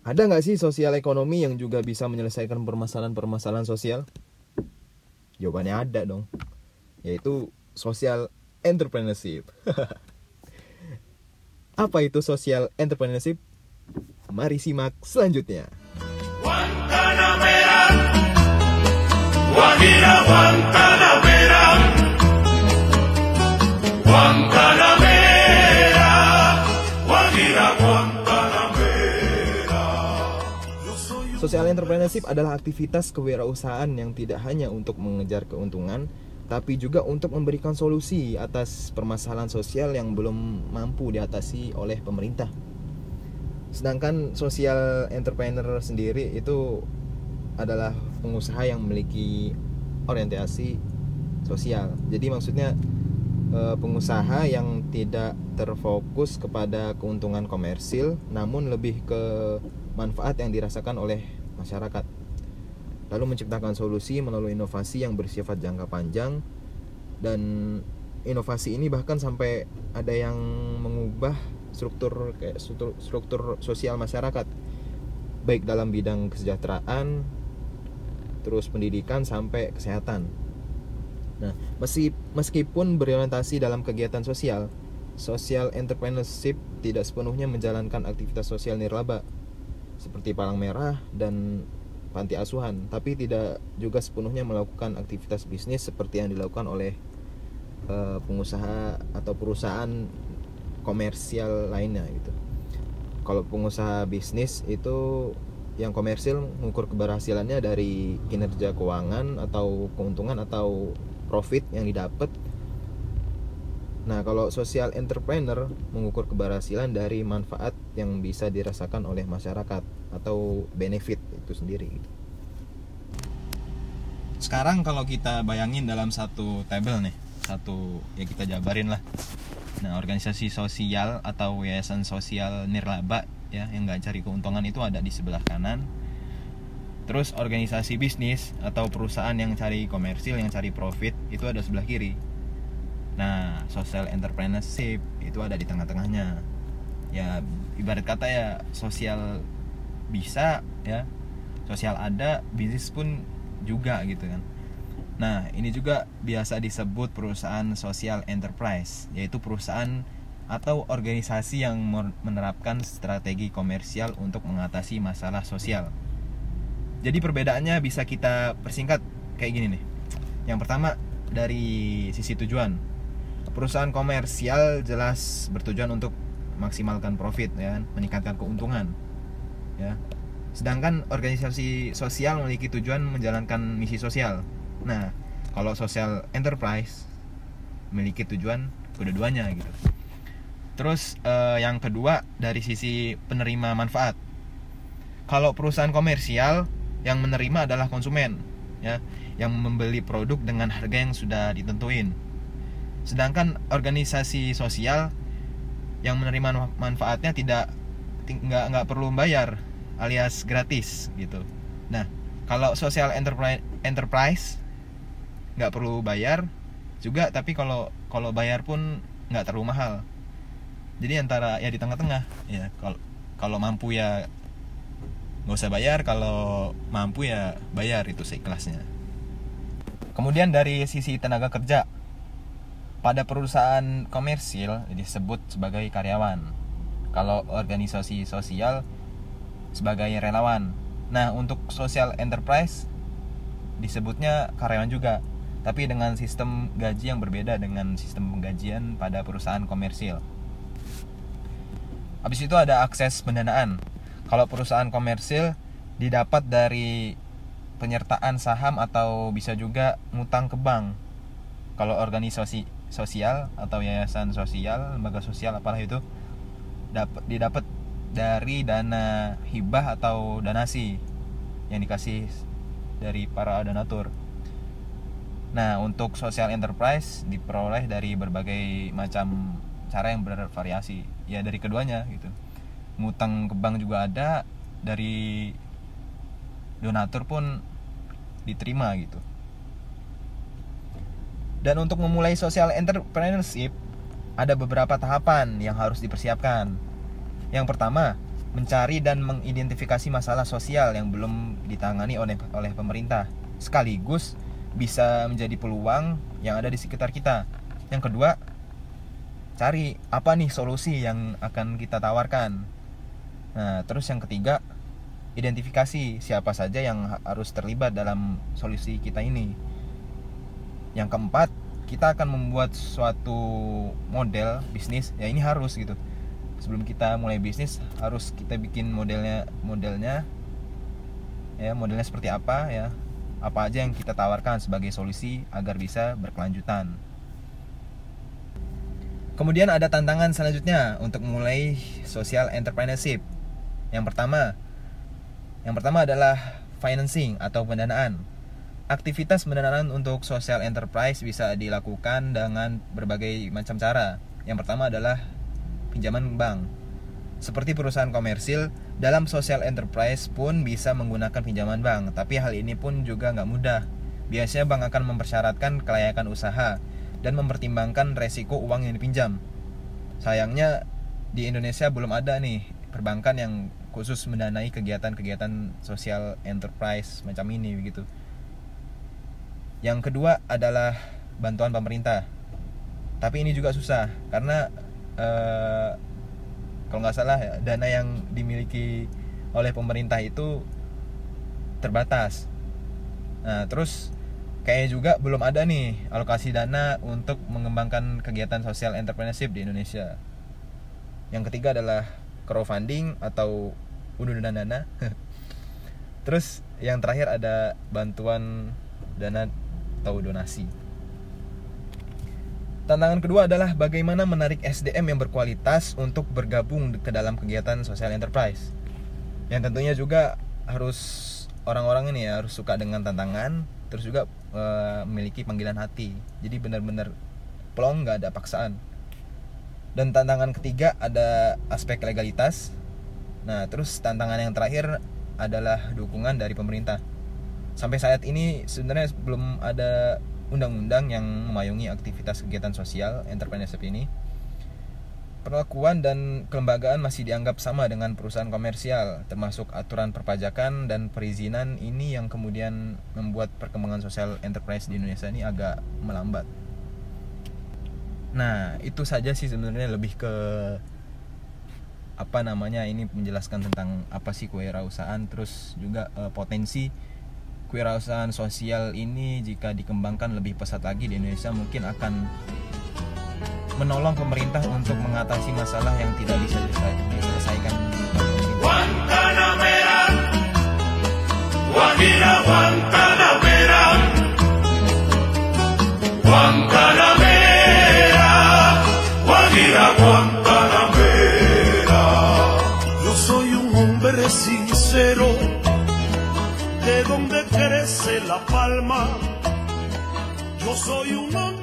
ada nggak sih sosial ekonomi yang juga bisa menyelesaikan permasalahan-permasalahan sosial? Jawabannya ada dong, yaitu social entrepreneurship. Apa itu social entrepreneurship? Mari simak selanjutnya. Guantanamera, Guantanamera, Social entrepreneurship adalah aktivitas kewirausahaan yang tidak hanya untuk mengejar keuntungan, tapi juga untuk memberikan solusi atas permasalahan sosial yang belum mampu diatasi oleh pemerintah. Sedangkan social entrepreneur sendiri itu adalah pengusaha yang memiliki orientasi sosial. Jadi maksudnya eh, pengusaha yang tidak terfokus kepada keuntungan komersil namun lebih ke manfaat yang dirasakan oleh masyarakat. Lalu menciptakan solusi melalui inovasi yang bersifat jangka panjang. Dan inovasi ini bahkan sampai ada yang mengubah struktur kayak struktur, struktur sosial masyarakat. Baik dalam bidang kesejahteraan terus pendidikan sampai kesehatan. Nah, meski, meskipun berorientasi dalam kegiatan sosial, social entrepreneurship tidak sepenuhnya menjalankan aktivitas sosial nirlaba seperti palang merah dan panti asuhan, tapi tidak juga sepenuhnya melakukan aktivitas bisnis seperti yang dilakukan oleh uh, pengusaha atau perusahaan komersial lainnya gitu. Kalau pengusaha bisnis itu yang komersil mengukur keberhasilannya dari kinerja keuangan atau keuntungan atau profit yang didapat Nah, kalau social entrepreneur mengukur keberhasilan dari manfaat yang bisa dirasakan oleh masyarakat atau benefit itu sendiri. Sekarang kalau kita bayangin dalam satu table nih, satu ya kita jabarin lah Nah, organisasi sosial atau yayasan sosial nirlaba ya yang nggak cari keuntungan itu ada di sebelah kanan. Terus organisasi bisnis atau perusahaan yang cari komersil, yang cari profit itu ada sebelah kiri. Nah, social entrepreneurship itu ada di tengah-tengahnya. Ya, ibarat kata ya sosial bisa ya, sosial ada, bisnis pun juga gitu kan. Nah, ini juga biasa disebut perusahaan social enterprise, yaitu perusahaan atau organisasi yang menerapkan strategi komersial untuk mengatasi masalah sosial. Jadi perbedaannya bisa kita persingkat kayak gini nih. Yang pertama dari sisi tujuan. Perusahaan komersial jelas bertujuan untuk maksimalkan profit ya, kan? meningkatkan keuntungan. Ya. Sedangkan organisasi sosial memiliki tujuan menjalankan misi sosial Nah, kalau social enterprise memiliki tujuan kedua-duanya gitu. Terus eh, yang kedua dari sisi penerima manfaat. Kalau perusahaan komersial yang menerima adalah konsumen, ya, yang membeli produk dengan harga yang sudah ditentuin. Sedangkan organisasi sosial yang menerima manfaatnya tidak nggak nggak perlu bayar alias gratis gitu. Nah, kalau social enterprise enterprise nggak perlu bayar juga tapi kalau kalau bayar pun nggak terlalu mahal jadi antara ya di tengah-tengah ya kalau kalau mampu ya nggak usah bayar kalau mampu ya bayar itu seikhlasnya kemudian dari sisi tenaga kerja pada perusahaan komersil disebut sebagai karyawan kalau organisasi sosial sebagai relawan nah untuk social enterprise disebutnya karyawan juga tapi dengan sistem gaji yang berbeda dengan sistem penggajian pada perusahaan komersil. Habis itu ada akses pendanaan. Kalau perusahaan komersil didapat dari penyertaan saham atau bisa juga ngutang ke bank. Kalau organisasi sosial atau yayasan sosial, lembaga sosial apalah itu dapat didapat dari dana hibah atau donasi yang dikasih dari para donatur. Nah, untuk social enterprise diperoleh dari berbagai macam cara yang bervariasi. Ya dari keduanya gitu. Ngutang ke bank juga ada, dari donatur pun diterima gitu. Dan untuk memulai social entrepreneurship ada beberapa tahapan yang harus dipersiapkan. Yang pertama, mencari dan mengidentifikasi masalah sosial yang belum ditangani oleh oleh pemerintah sekaligus bisa menjadi peluang yang ada di sekitar kita. Yang kedua, cari apa nih solusi yang akan kita tawarkan. Nah, terus yang ketiga, identifikasi siapa saja yang harus terlibat dalam solusi kita ini. Yang keempat, kita akan membuat suatu model bisnis. Ya ini harus gitu. Sebelum kita mulai bisnis harus kita bikin modelnya modelnya. Ya modelnya seperti apa ya. Apa aja yang kita tawarkan sebagai solusi agar bisa berkelanjutan. Kemudian ada tantangan selanjutnya untuk mulai social entrepreneurship. Yang pertama yang pertama adalah financing atau pendanaan Aktivitas pendanaan untuk social enterprise bisa dilakukan dengan berbagai macam cara. Yang pertama adalah pinjaman bank. Seperti perusahaan komersil, dalam social enterprise pun bisa menggunakan pinjaman bank, tapi hal ini pun juga nggak mudah. Biasanya bank akan mempersyaratkan kelayakan usaha dan mempertimbangkan resiko uang yang dipinjam. Sayangnya di Indonesia belum ada nih perbankan yang khusus mendanai kegiatan-kegiatan social enterprise macam ini begitu. Yang kedua adalah bantuan pemerintah. Tapi ini juga susah karena eh, kalau nggak salah dana yang dimiliki oleh pemerintah itu terbatas. Nah, terus kayaknya juga belum ada nih alokasi dana untuk mengembangkan kegiatan sosial entrepreneurship di Indonesia. Yang ketiga adalah crowdfunding atau undunan dana. Terus yang terakhir ada bantuan dana atau donasi. Tantangan kedua adalah bagaimana menarik SDM yang berkualitas untuk bergabung ke dalam kegiatan social enterprise. Yang tentunya juga harus orang-orang ini ya harus suka dengan tantangan, terus juga e, memiliki panggilan hati. Jadi benar-benar plong nggak ada paksaan. Dan tantangan ketiga ada aspek legalitas. Nah, terus tantangan yang terakhir adalah dukungan dari pemerintah sampai saat ini sebenarnya belum ada undang-undang yang memayungi aktivitas kegiatan sosial entrepreneurship ini. Perlakuan dan kelembagaan masih dianggap sama dengan perusahaan komersial, termasuk aturan perpajakan dan perizinan ini yang kemudian membuat perkembangan sosial enterprise di Indonesia ini agak melambat. Nah, itu saja sih sebenarnya lebih ke apa namanya ini menjelaskan tentang apa sih kewirausahaan terus juga uh, potensi kewirausahaan sosial ini jika dikembangkan lebih pesat lagi di Indonesia mungkin akan menolong pemerintah untuk mengatasi masalah yang tidak bisa diselesaikan. Guantanamera Guantanamera Yo soy un hombre sincero de donde crece la palma. Yo soy un hombre